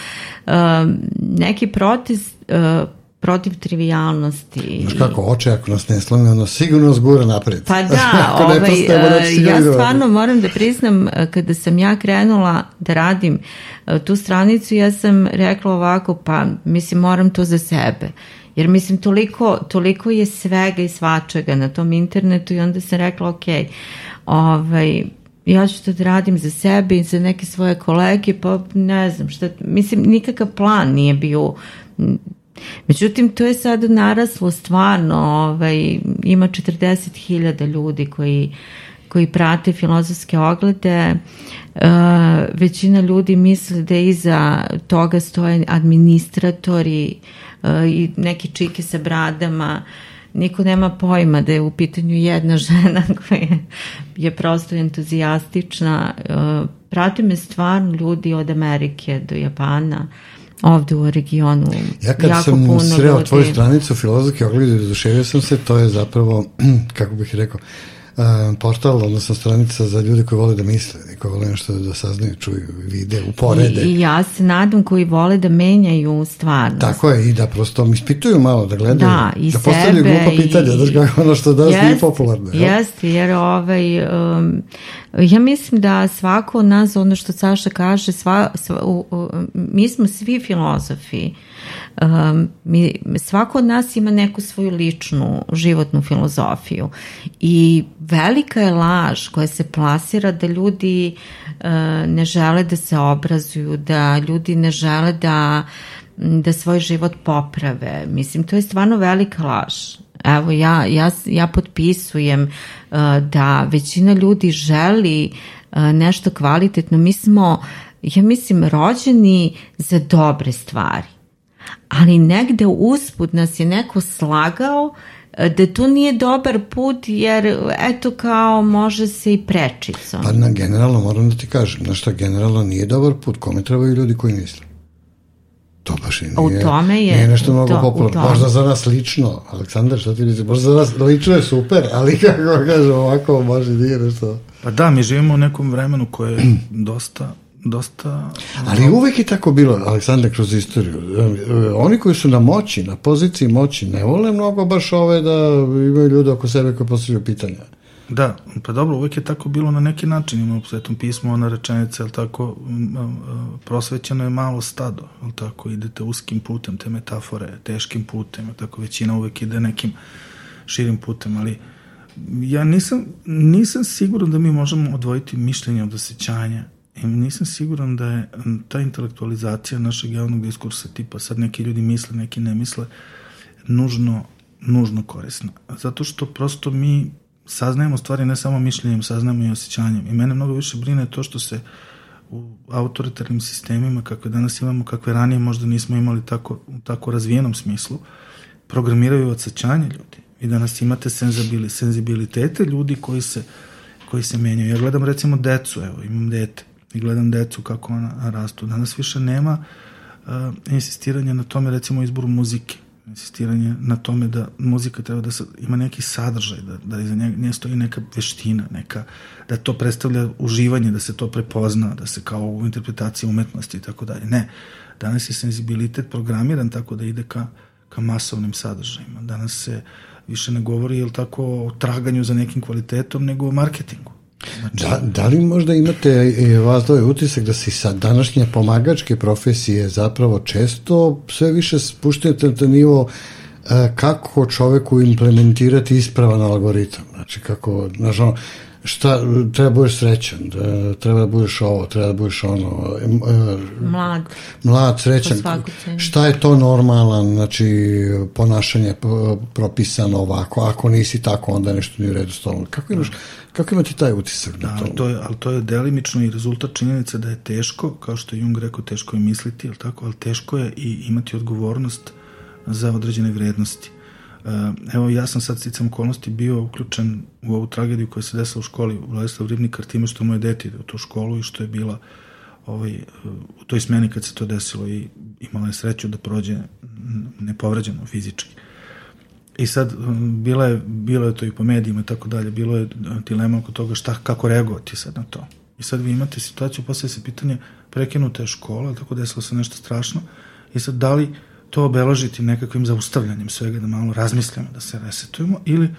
um, neki protest uh, protiv trivialnosti. Znaš kako, oče, ako nas ne slome, ono sigurno nas gura napred. Pa da, Ako ovaj, e, sigurno ja stvarno moram da priznam, e, kada sam ja krenula da radim e, tu stranicu, ja sam rekla ovako, pa mislim moram to za sebe. Jer mislim, toliko, toliko je svega i svačega na tom internetu i onda sam rekla, ok, ovaj, ja ću to da radim za sebe i za neke svoje kolege, pa ne znam šta, mislim, nikakav plan nije bio Međutim, to je sad naraslo stvarno, ovaj, ima 40.000 ljudi koji, koji prate filozofske oglede. Uh, većina ljudi misli da iza toga stoje administratori uh, i neki čike sa bradama. Niko nema pojma da je u pitanju jedna žena koja je prosto entuzijastična. Uh, prate me stvarno ljudi od Amerike do Japana. Ovde u regionu. Ja kad jako sam puno sreo ljudi. tvoju stranicu filozofke oglede, oduševio sam se, to je zapravo, kako bih rekao, portal, odnosno stranica za ljude koji vole da misle i koji vole nešto da saznaju, čuju, vide, uporede. I, I ja se nadam koji vole da menjaju stvarnost. Tako je, i da prosto ispituju malo, da gledaju, Da, i da postavljaju sebe glupa pitanja, i- znaš kako ono što danas nije Jest, popularno. jel? Jeste, jer ovaj, um, ja mislim da svako od nas, ono što Saša kaže, sva, sva, u, u, mi smo svi filozofi. Um, mi, svako od nas ima neku svoju ličnu životnu filozofiju i velika je laž koja se plasira da ljudi uh, ne žele da se obrazuju, da ljudi ne žele da da svoj život poprave. Mislim, to je stvarno velika laž. Evo, ja, ja, ja potpisujem uh, da većina ljudi želi uh, nešto kvalitetno. Mi smo, ja mislim, rođeni za dobre stvari. Ali negde usput nas je neko slagao uh, da to nije dobar put jer eto kao može se i prečicom. Pa na generalno moram da ti kažem, znaš šta, generalno nije dobar put, kome trebaju ljudi koji misle. To baš i U nije, tome je- nije nešto u mnogo to- u popularno. Možda za nas lično, Aleksandar, šta ti misliš? Možda za nas lično je super, ali kako kažem, ovako može nije nešto... Pa da, mi živimo u nekom vremenu koje je dosta, dosta... Ali uvek je tako bilo, Aleksandar, kroz istoriju. Oni koji su na moći, na poziciji moći, ne vole mnogo baš ove da imaju ljude oko sebe koji postavljaju pitanja. Da, pa dobro, uvek je tako bilo na neki način, ima u Svetom pismu ona rečenica, jel tako, prosvećeno je malo stado, jel tako, idete uskim putem, te metafore, teškim putem, jel tako, većina uvek ide nekim širim putem, ali ja nisam, nisam siguran da mi možemo odvojiti mišljenje od osjećanja i nisam siguran da je ta intelektualizacija našeg javnog diskursa tipa sad neki ljudi misle, neki ne misle nužno, nužno korisna. Zato što prosto mi saznajemo stvari ne samo mišljenjem, saznajemo i osjećanjem. I mene mnogo više brine to što se u autoritarnim sistemima kakve danas imamo, kakve ranije možda nismo imali tako, u tako razvijenom smislu, programiraju osjećanje ljudi. Vi danas imate senzibili, senzibilitete ljudi koji se, koji se menjaju. Ja gledam recimo decu, evo, imam dete i gledam decu kako ona rastu. Danas više nema uh, insistiranja na tome recimo izboru muzike insistiranje na tome da muzika treba da ima neki sadržaj, da, da iza nje, nje stoji neka veština, neka, da to predstavlja uživanje, da se to prepozna, da se kao u interpretaciji umetnosti i tako dalje. Ne, danas je senzibilitet programiran tako da ide ka, ka masovnim sadržajima. Danas se više ne govori, jel tako, o traganju za nekim kvalitetom, nego o marketingu. Znači, Da, da li možda imate e, vas dvoje utisak da se sa današnje pomagačke profesije zapravo često sve više spuštajete na nivo e, kako čoveku implementirati ispravan algoritam. Znači kako, znaš ono, šta, treba da budeš srećan, da, treba da budeš ovo, treba da budeš ono, e, Mlad. mlad, srećan, šta je to normalan, znači ponašanje propisano ovako, ako nisi tako, onda nešto nije u redu s tobom. Kako imaš, kako imate taj utisak na Da, to? ali to, je, ali to je delimično i rezultat činjenice da je teško, kao što je Jung rekao, teško je misliti, jel tako, ali teško je i imati odgovornost za određene vrednosti. E, Evo, ja sam sad sticam okolnosti bio uključen u ovu tragediju koja se desila u školi u Vladislav Ribnikar time što moje dete ide u tu školu i što je bila ovaj, u toj smeni kad se to desilo i imala je sreću da prođe nepovređeno fizički. I sad um, bila je, bilo je to i po medijima i tako dalje, bilo je uh, dilema oko toga šta, kako reagovati sad na to. I sad vi imate situaciju, poslije se pitanje, prekinuta je škola, tako desilo se nešto strašno, i sad da li to obeležiti nekakvim zaustavljanjem svega, da malo razmislimo, da se resetujemo, ili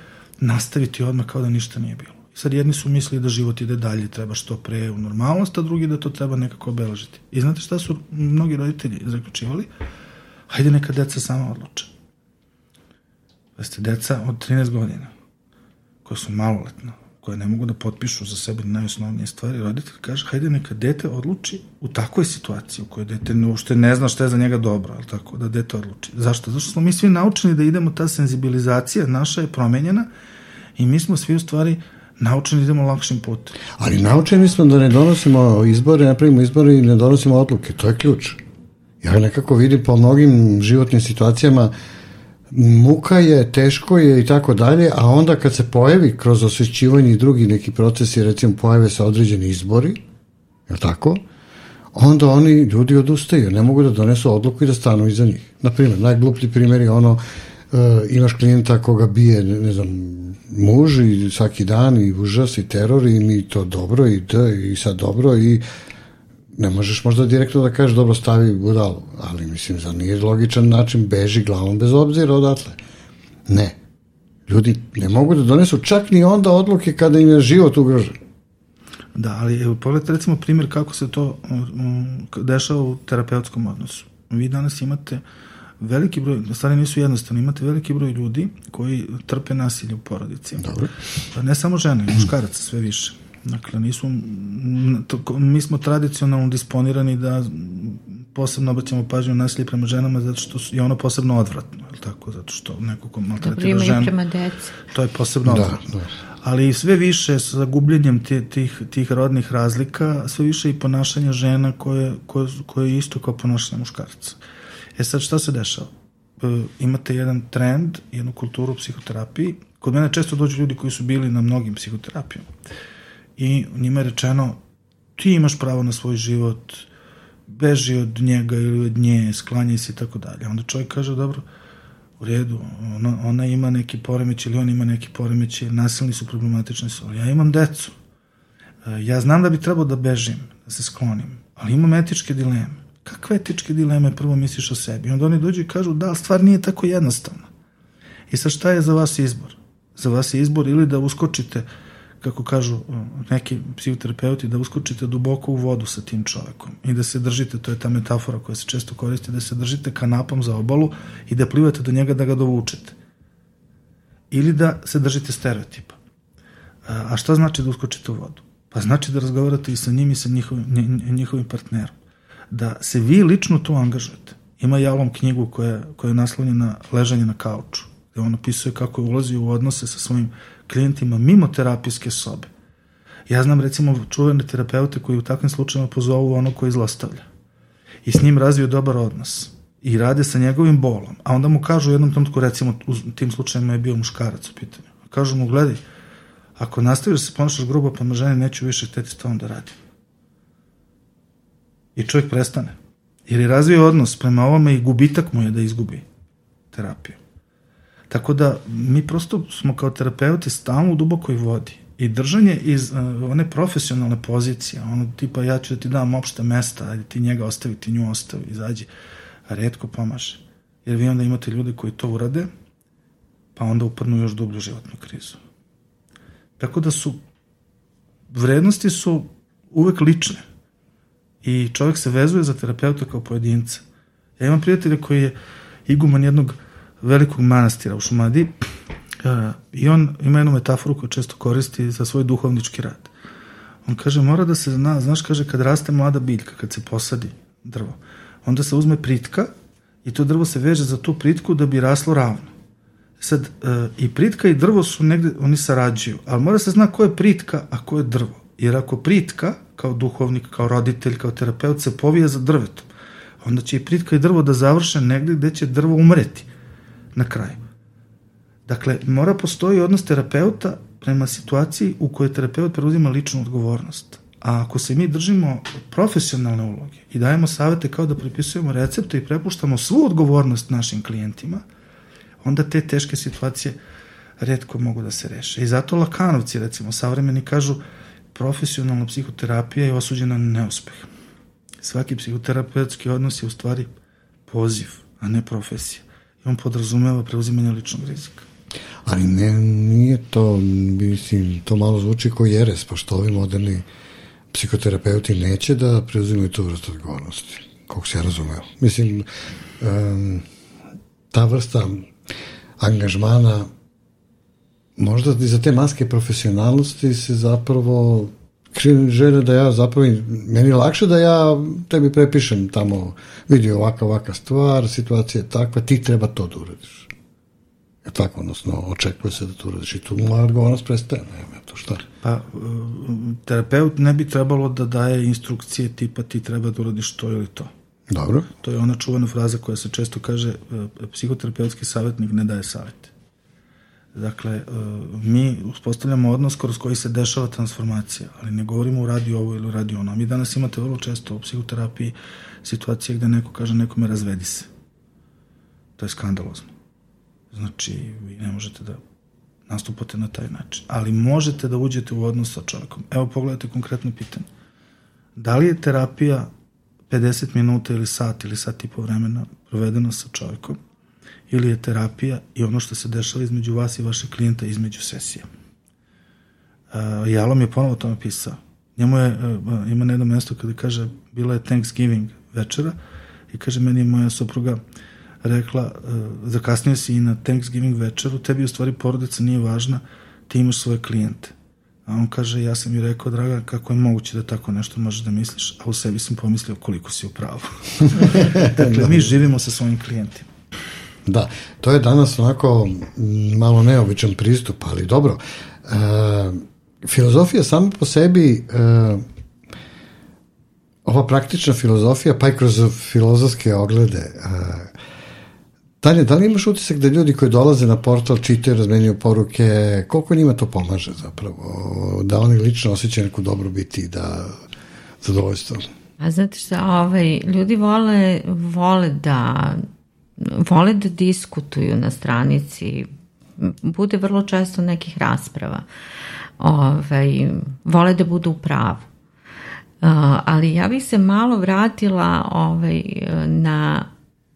nastaviti odmah kao da ništa nije bilo. Sad jedni su mislili da život ide dalje, treba što pre u normalnost, a drugi da to treba nekako obeležiti. I znate šta su mnogi roditelji zaključivali? Hajde neka deca sama odluče Jeste deca od 13 godina, koja su maloletna, koje ne mogu da potpišu za sebe najosnovnije stvari, roditelj kaže, hajde neka dete odluči u takvoj situaciji u kojoj dete uopšte ne zna šta je za njega dobro, ali tako, da dete odluči. Zašto? Zašto smo mi svi naučeni da idemo, ta senzibilizacija naša je promenjena i mi smo svi u stvari naučeni da idemo lakšim putem. Ali naučeni smo da ne donosimo izbore, ne pravimo izbore i ne donosimo odluke, to je ključ. Ja nekako vidim po mnogim životnim situacijama muka je, teško je i tako dalje, a onda kad se pojavi kroz osvećivanje i drugi neki procesi, recimo pojave se određeni izbori, je tako? Onda oni ljudi odustaju, ne mogu da donesu odluku i da stanu iza njih. Naprimjer, najgluplji primjer je ono, uh, imaš klijenta koga bije, ne, ne znam, muž i svaki dan i užas i teror i mi to dobro i da i sad dobro i ne možeš možda direktno da kažeš dobro stavi budalu, ali mislim za nije logičan način beži glavom bez obzira odatle. Ne. Ljudi ne mogu da donesu čak ni onda odluke kada im je život ugrožen. Da, ali evo, pogledajte recimo primjer kako se to um, dešava u terapeutskom odnosu. Vi danas imate veliki broj, stvari nisu jednostavne, imate veliki broj ljudi koji trpe nasilje u porodici. Dobro. Pa ne samo žene, muškaraca sve više. Dakle, nisu, mi smo tradicionalno disponirani da posebno obraćamo pažnju na nasilje prema ženama zato što je ono posebno odvratno, je tako? Zato što neko ko maltretira ženu, prema deci. to je posebno da, odvratno. Da. Ali sve više sa gubljenjem tih, tih rodnih razlika, sve više i ponašanja žena koje, koje, koje je isto kao ponašanje muškarca. E sad šta se dešava? E, imate jedan trend, jednu kulturu u psihoterapiji. Kod mene često dođu ljudi koji su bili na mnogim psihoterapijama i njima je rečeno ti imaš pravo na svoj život, beži od njega ili od nje, sklanjaj se i tako dalje. Onda čovjek kaže, dobro, u redu, ona, ona ima neki poremeć ili on ima neki poremeć, nasilni su, problematični su, ali ja imam decu. E, ja znam da bi trebao da bežim, da se sklonim, ali imam etičke dileme. Kakve etičke dileme prvo misliš o sebi? Onda oni dođu i kažu, da, stvar nije tako jednostavna. I sad šta je za vas izbor? Za vas je izbor ili da uskočite uh, kako kažu neki psihoterapeuti, da uskočite duboko u vodu sa tim čovekom i da se držite, to je ta metafora koja se često koristi, da se držite kanapom za obalu i da plivate do njega da ga dovučete. Ili da se držite stereotipa. A šta znači da uskočite u vodu? Pa znači da razgovarate i sa njim i sa njihovim, njihovim partnerom. Da se vi lično tu angažujete. Ima Jalom knjigu koja, koja je naslovljena ležanje na kauču, gde on opisuje kako je ulazio u odnose sa svojim klijentima mimo terapijske sobe. Ja znam recimo čuvene terapeute koji u takvim slučajima pozovu ono koji zlostavlja i s njim razviju dobar odnos i rade sa njegovim bolom, a onda mu kažu u jednom trenutku, recimo u tim slučajima je bio muškarac u pitanju, kažu mu, gledaj, ako nastaviš da se ponašaš grubo prema ženi, neću više hteti s tom da radim. I čovjek prestane. Jer je razvio odnos prema ovome i gubitak mu je da izgubi terapiju. Tako da mi prosto smo kao terapeuti stalno u dubokoj vodi i držanje iz uh, one profesionalne pozicije, ono tipa ja ću da ti dam opšte mesta, ajde ti njega ostavi, ti nju ostavi, izađi, redko pomaže. Jer vi onda imate ljude koji to urade, pa onda upadnu još dublju životnu krizu. Tako da su, vrednosti su uvek lične i čovjek se vezuje za terapeuta kao pojedinca. Ja imam prijatelja koji je iguman jednog velikog manastira u Šumadi uh, i on ima jednu metaforu koju često koristi za svoj duhovnički rad. On kaže, mora da se zna, znaš, kaže, kad raste mlada biljka, kad se posadi drvo, onda se uzme pritka i to drvo se veže za tu pritku da bi raslo ravno. Sad, uh, i pritka i drvo su negde, oni sarađuju, ali mora se zna ko je pritka, a ko je drvo. Jer ako pritka, kao duhovnik, kao roditelj, kao terapeut, se povija za drvetom, onda će i pritka i drvo da završe negde gde će drvo umreti na kraju. Dakle, mora postoji odnos terapeuta prema situaciji u kojoj terapeut preuzima ličnu odgovornost. A ako se mi držimo profesionalne uloge i dajemo savete kao da pripisujemo recepte i prepuštamo svu odgovornost našim klijentima, onda te teške situacije redko mogu da se reše. I zato Lakanovci, recimo, savremeni kažu profesionalna psihoterapija je osuđena na neuspeh. Svaki psihoterapeutski odnos je u stvari poziv, a ne profesija on podrazumeva preuzimanje ličnog rizika. Ali ne, nije to, mislim, to malo zvuči kao jeres, pošto ovi moderni psihoterapeuti neće da preuzimaju tu vrstu odgovornosti, kako se ja razumeo. Mislim, um, ta vrsta angažmana možda i za te maske profesionalnosti se zapravo želja da ja zapravo, meni je lakše da ja tebi prepišem tamo, vidi ovaka, ovaka stvar, situacija je takva, ti treba to da uradiš. Je tako, odnosno, očekuje se da to uradiš i tu moja odgovornost prestaje, nema to šta. Pa, terapeut ne bi trebalo da daje instrukcije tipa ti treba da uradiš to ili to. Dobro. To je ona čuvana fraza koja se često kaže, psihoterapeutski savjetnik ne daje savjete. Dakle, e, mi uspostavljamo odnos kroz koji se dešava transformacija, ali ne govorimo u radi ovo ili radi ono. Mi danas imate vrlo često u psihoterapiji situacije gde neko kaže nekome razvedi se. To je skandalozno. Znači, vi ne možete da nastupate na taj način. Ali možete da uđete u odnos sa čovjekom. Evo pogledajte konkretno pitanje. Da li je terapija 50 minuta ili sat ili sat i po vremena provedena sa čovjekom ili je terapija i ono što se dešava između vas i vašeg klijenta između sesija. Uh, Jalom je ponovo tome pisao. Njemu je, uh, ima na jedno mesto kada kaže, bila je Thanksgiving večera i kaže, meni je moja supruga rekla, uh, zakasnio si i na Thanksgiving večeru, tebi u stvari porodica nije važna, ti imaš svoje klijente. A on kaže, ja sam ju rekao, draga, kako je moguće da tako nešto možeš da misliš, a u sebi sam pomislio koliko si u pravu. dakle, mi živimo sa svojim klijentima. Da, to je danas onako malo neobičan pristup, ali dobro. E, filozofija sama po sebi, e, ova praktična filozofija, pa i kroz filozofske oglede, e, Tanja, da li imaš utisak da ljudi koji dolaze na portal čitaju, razmenjuju poruke, koliko njima to pomaže zapravo? Da oni lično osjećaju neku dobrobit i da zadovoljstvo? A znate šta, ovaj, ljudi vole, vole da vole da diskutuju na stranici, bude vrlo često nekih rasprava, ovaj, vole da budu u pravu. Ali ja bih se malo vratila ovaj, na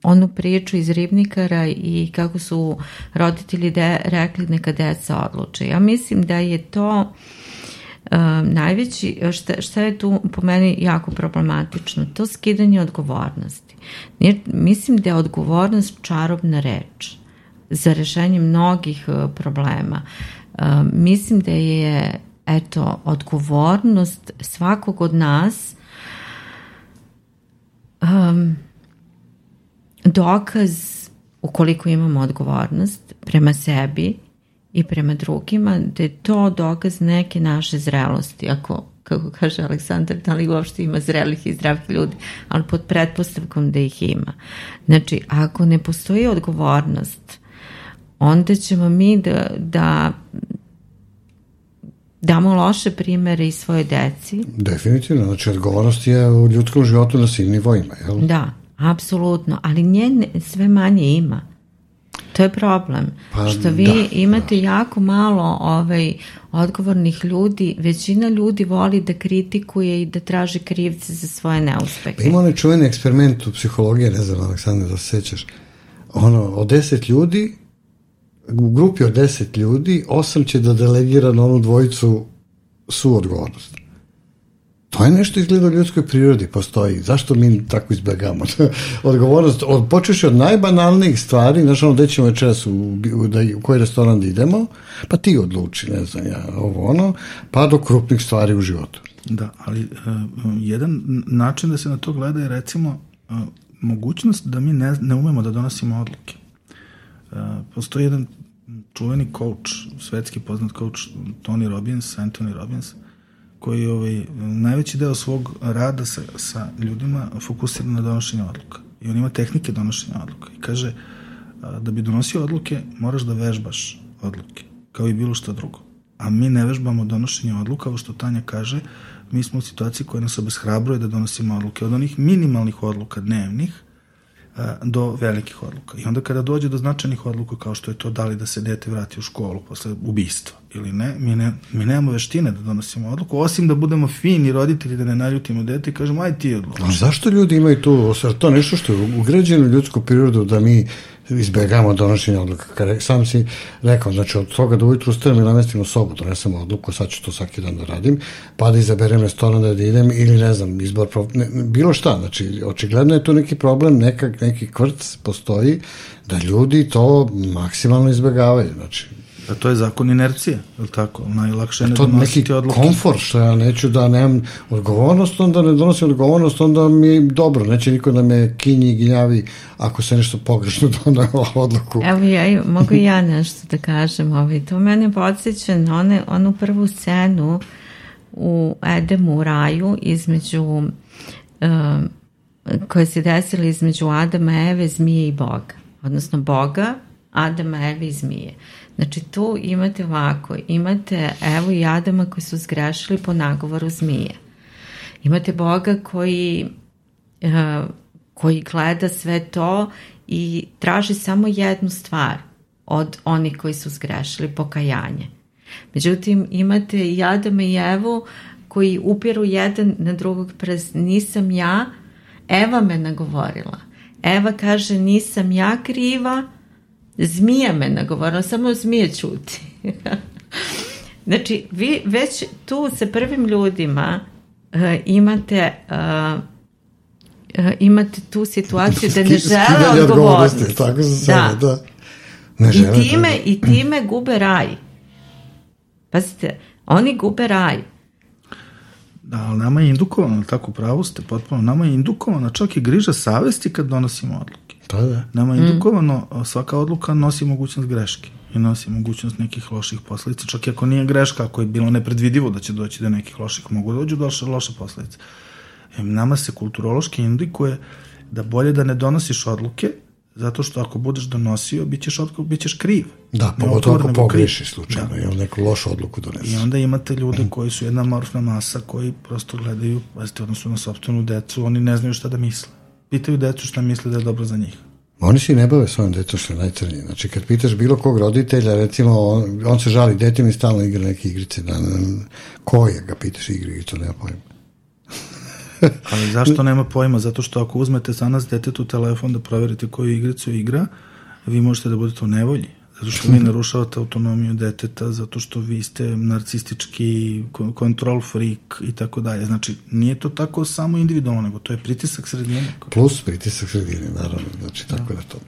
onu priču iz Ribnikara i kako su roditelji de, rekli neka deca odluče. Ja mislim da je to uh, najveći, šta, šta je tu po meni jako problematično, to skidanje odgovornosti. Nije, mislim da je odgovornost čarobna reč za rešenje mnogih uh, problema. Uh, mislim da je eto, odgovornost svakog od nas um, dokaz ukoliko imamo odgovornost prema sebi i prema drugima, da je to dokaz neke naše zrelosti. Ako, kako kaže Aleksandar, da li uopšte ima zrelih i zdravih ljudi, ali pod pretpostavkom da ih ima. Znači, ako ne postoji odgovornost, onda ćemo mi da, da damo loše primere i svoje deci. Definitivno, znači odgovornost je u ljudskom životu na svim nivoima, jel? Da, apsolutno, ali nje sve manje ima. To je problem. Pa, što vi da, imate da. jako malo ovaj, odgovornih ljudi, većina ljudi voli da kritikuje i da traži krivce za svoje neuspehe. Pa ima onaj čuveni eksperiment u psihologiji, ne znam, Aleksandar, da se sećaš. Ono, od deset ljudi, u grupi od deset ljudi, osam će da delegira na onu dvojicu su odgovornost. To je nešto izgleda u ljudskoj prirodi, postoji. Zašto mi tako izbjegamo? Odgovornost, od, počeš od najbanalnijih stvari, znaš ono, gde ćemo večeras u, u, da, u koji restoran da idemo, pa ti odluči, ne znam ja, ovo ono, pa do krupnih stvari u životu. Da, ali uh, jedan način da se na to gleda je recimo uh, mogućnost da mi ne, ne umemo da donosimo odluke. Uh, postoji jedan čuveni coach, svetski poznat coach Tony Robbins, Anthony Robbins, uh, koji ovaj, najveći deo svog rada sa, sa ljudima fokusira na donošenje odluka. I on ima tehnike donošenja odluka. I kaže, da bi donosio odluke, moraš da vežbaš odluke, kao i bilo što drugo. A mi ne vežbamo donošenje odluka, kao što Tanja kaže, mi smo u situaciji koja nas obeshrabruje da donosimo odluke. Od onih minimalnih odluka dnevnih, do velikih odluka. I onda kada dođe do značajnih odluka kao što je to da li da se dete vrati u školu posle ubistva ili ne, mi, ne, mi nemamo veštine da donosimo odluku, osim da budemo fini roditelji, da ne naljutimo dete i kažemo aj ti odluči. A zašto ljudi imaju tu, to nešto što je ugrađeno ljudsku prirodu da mi izbjegamo donošenje odluka. Kada sam si rekao, znači od toga da ujutru ustanem i namestim u sobu, donesem odluku, sad ću to svaki dan da radim, pa da izaberem restoran da idem ili ne znam, izbor, ne, bilo šta, znači očigledno je tu neki problem, neka, neki kvrc postoji da ljudi to maksimalno izbjegavaju, znači A to je zakon inercije, je li tako? Najlakše je ne to neki odluke. komfor, što ja neću da nemam odgovornost, onda ne donosim odgovornost, onda mi je dobro, neće niko da me kinji i ginjavi ako se nešto pogrešno donao odluku. Evo ja, mogu i ja nešto da kažem, ovaj, to mene podsjeća na one, onu prvu scenu u Edemu u raju između um, koje se desile između Adama, Eve, zmije i Boga. Odnosno Boga, Adama, Eve i zmije. Znači tu imate ovako, imate Evo i Adama koji su zgrešili po nagovoru zmije. Imate Boga koji, uh, koji gleda sve to i traži samo jednu stvar od onih koji su zgrešili, pokajanje. Međutim, imate i Adama i Evu koji upiru jedan na drugog prez, nisam ja, Eva me nagovorila. Eva kaže nisam ja kriva, zmija me nagovorila, samo zmija čuti. znači, vi već tu sa prvim ljudima uh, imate uh, imate tu situaciju da ne žele odgovornost. Tako za sebe, da. da. Ne žele, I time, da. I time gube raj. Pazite, oni gube raj. Da, ali nama je indukovano, tako pravo ste potpuno, nama je indukovano čak i griža savesti kad donosimo odluke. Da, da. Nama je indukovano, mm. svaka odluka nosi mogućnost greške i nosi mogućnost nekih loših posledica, čak i ako nije greška, ako je bilo nepredvidivo da će doći do nekih loših, mogu dođu do loše, loše posledice. E, nama se kulturološki indikuje da bolje da ne donosiš odluke, zato što ako budeš donosio, bit ćeš, odluku, bit ćeš kriv. Da, pogotovo ako pogrešiš slučajno da. ili neku lošu odluku doneseš. I onda imate ljude koji su jedna morfna masa koji prosto gledaju, pazite, odnosno na sobstvenu decu, oni ne znaju šta da misle pitaju decu šta misle da je dobro za njih. Oni se i ne bave svojom decom što je najcrnije. Znači, kad pitaš bilo kog roditelja, recimo, on, on se žali, dete mi stalno igra neke igrice. Da, koje ga pitaš igri, to nema pojma. Ali zašto nema pojma? Zato što ako uzmete za nas detetu telefon da proverite koju igricu igra, vi možete da budete u nevolji. Zato što vi narušavate autonomiju deteta, zato što vi ste narcistički control freak i tako dalje. Znači, nije to tako samo individualno, nego to je pritisak sredine. Plus pritisak sredine, naravno. Znači, tako da to.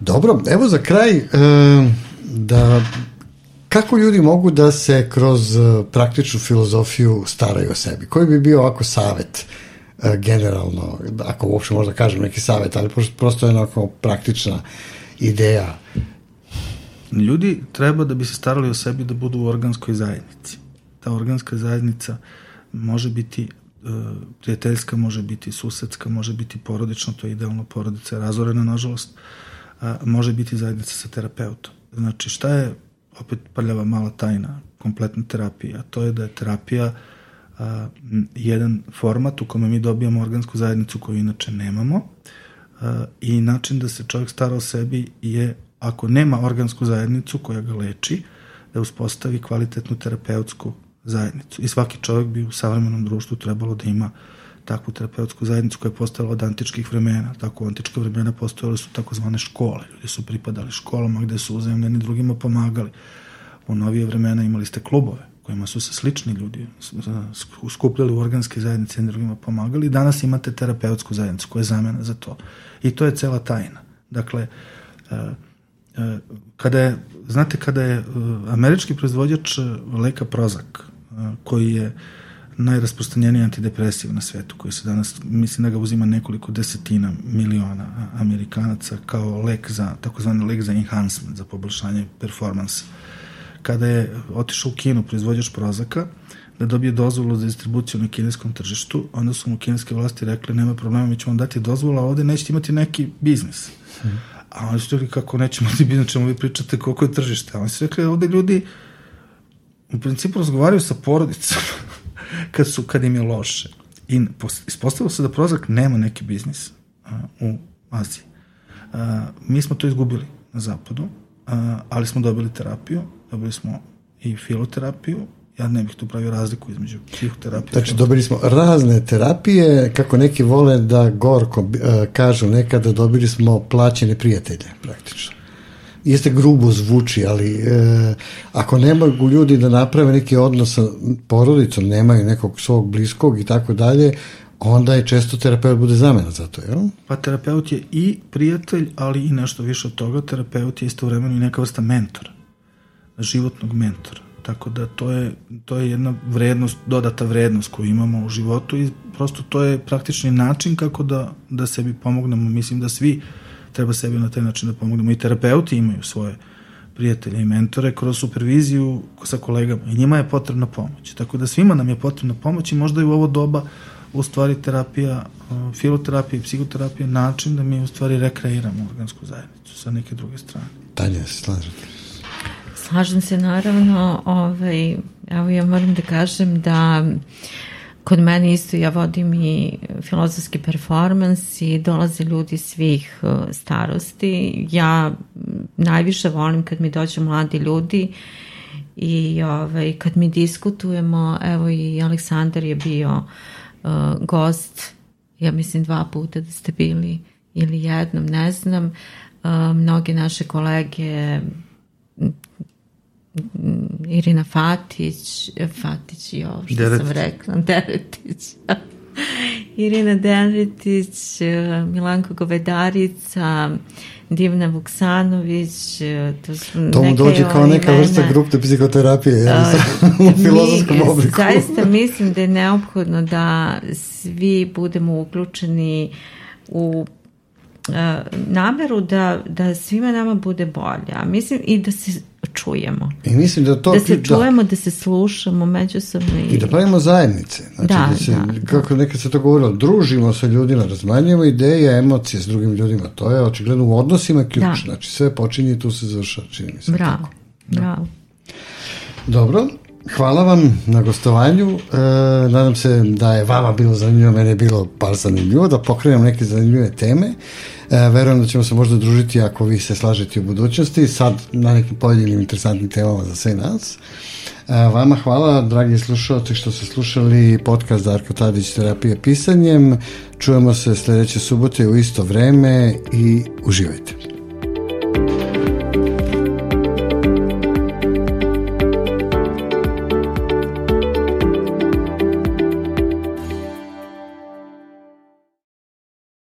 Dobro, evo za kraj, e, da kako ljudi mogu da se kroz e, praktičnu filozofiju staraju o sebi? Koji bi bio ovako savet generalno, ako uopšte možda kažem neki savet, ali prosto je onako praktična ideja Ljudi treba da bi se starali o sebi da budu u organskoj zajednici. Ta organska zajednica može biti e, prijateljska, može biti susedska, može biti porodična, to je idealno porodica razorena, nažalost, a, može biti zajednica sa terapeutom. Znači, šta je, opet prljava mala tajna, kompletna terapija, a to je da je terapija a, jedan format u kome mi dobijamo organsku zajednicu koju inače nemamo a, i način da se čovjek stara o sebi je ako nema organsku zajednicu koja ga leči, da uspostavi kvalitetnu terapeutsku zajednicu. I svaki čovjek bi u savremenom društvu trebalo da ima takvu terapeutsku zajednicu koja je postala od antičkih vremena. Tako u antičke vremena postojale su takozvane škole. Ljudi su pripadali školama gde su uzajemljeni drugima pomagali. U novije vremena imali ste klubove kojima su se slični ljudi skupljali u organske zajednice i drugima pomagali. Danas imate terapeutsku zajednicu koja je zamena za to. I to je cela tajna. Dakle, uh, E, kada je, znate, kada je e, američki proizvođač e, leka Prozac, koji je najrasprostranjeniji antidepresiv na svetu, koji se danas, mislim da ga uzima nekoliko desetina miliona Amerikanaca kao lek za, takozvani lek za enhancement, za poboljšanje performansa. Kada je otišao u Kinu proizvođač Prozaka, da dobije dozvolu za distribuciju na kineskom tržištu, onda su mu kineske vlasti rekli nema problema, mi ćemo dati dozvolu, a ovde nećete imati neki biznis. Hmm. A oni su rekli kako nećemo ti biti, čemu vi pričate koliko je tržište. A oni su rekli ovde ljudi u principu razgovaraju sa porodicom kad, su, kad im je loše. I ispostavilo se da Prozak nema neki biznis a, u Aziji. A, mi smo to izgubili na zapadu, a, ali smo dobili terapiju, dobili smo i filoterapiju. Ja ne bih tu pravio razliku između psihoterapije. Znači, dobili smo razne terapije, kako neki vole da gorko uh, kažu nekada, dobili smo plaćene prijatelje, praktično. Jeste grubo zvuči, ali e, ako ne mogu ljudi da naprave neki odnos sa porodicom, nemaju nekog svog bliskog i tako dalje, onda je često terapeut bude zamena za to, jel? Pa terapeut je i prijatelj, ali i nešto više od toga. Terapeut je istovremeno i neka vrsta mentora, životnog mentora. Tako da to je, to je jedna vrednost, dodata vrednost koju imamo u životu i prosto to je praktični način kako da, da sebi pomognemo. Mislim da svi treba sebi na taj način da pomognemo. I terapeuti imaju svoje prijatelje i mentore kroz superviziju sa kolegama i njima je potrebna pomoć. Tako da svima nam je potrebna pomoć i možda i u ovo doba u stvari terapija, filoterapija i psihoterapija način da mi u stvari rekreiramo organsku zajednicu sa neke druge strane. Tanja, slažete? Slažem se naravno, ovaj, evo ja moram da kažem da kod mene isto ja vodim i filozofski performans i dolaze ljudi svih uh, starosti. Ja najviše volim kad mi dođe mladi ljudi i ovaj, kad mi diskutujemo, evo i Aleksandar je bio uh, gost, ja mislim dva puta da ste bili ili jednom, ne znam, uh, mnoge naše kolege Irina Fatić, Fatić, jo, što Deretić. sam rekla, Deretić. Irina Deretić, Milanko Govedarica, Divna Vuksanović, to su to mu dođe kao neka vrsta grupne psihoterapije, ja, u filozofskom mi, obliku. Zaista mislim da je neophodno da svi budemo uključeni u uh, nameru da, da svima nama bude bolje. A mislim i da se čujemo. I mislim da to... Da se čujemo, da, da se slušamo međusobno. I, I da pravimo zajednice. Znači, da, da, se, da, kako nekad se to govorilo, družimo sa ljudima, razmanjujemo ideje, emocije s drugim ljudima. To je očigledno u odnosima ključ. Da. Znači, sve počinje i tu se završava, čini mi se. Bravo, tako. Da. bravo. Dobro, hvala vam na gostovanju. E, nadam se da je vama bilo zanimljivo, mene je bilo par zanimljivo, da pokrenem neke zanimljive teme. E, verujem da ćemo se možda družiti ako vi se slažete u budućnosti, sad na nekim pojedinim interesantnim temama za sve nas. E, vama hvala, dragi slušalci, što ste slušali podcast Darko Tadić terapije pisanjem. Čujemo se sledeće subote u isto vreme i uživajte.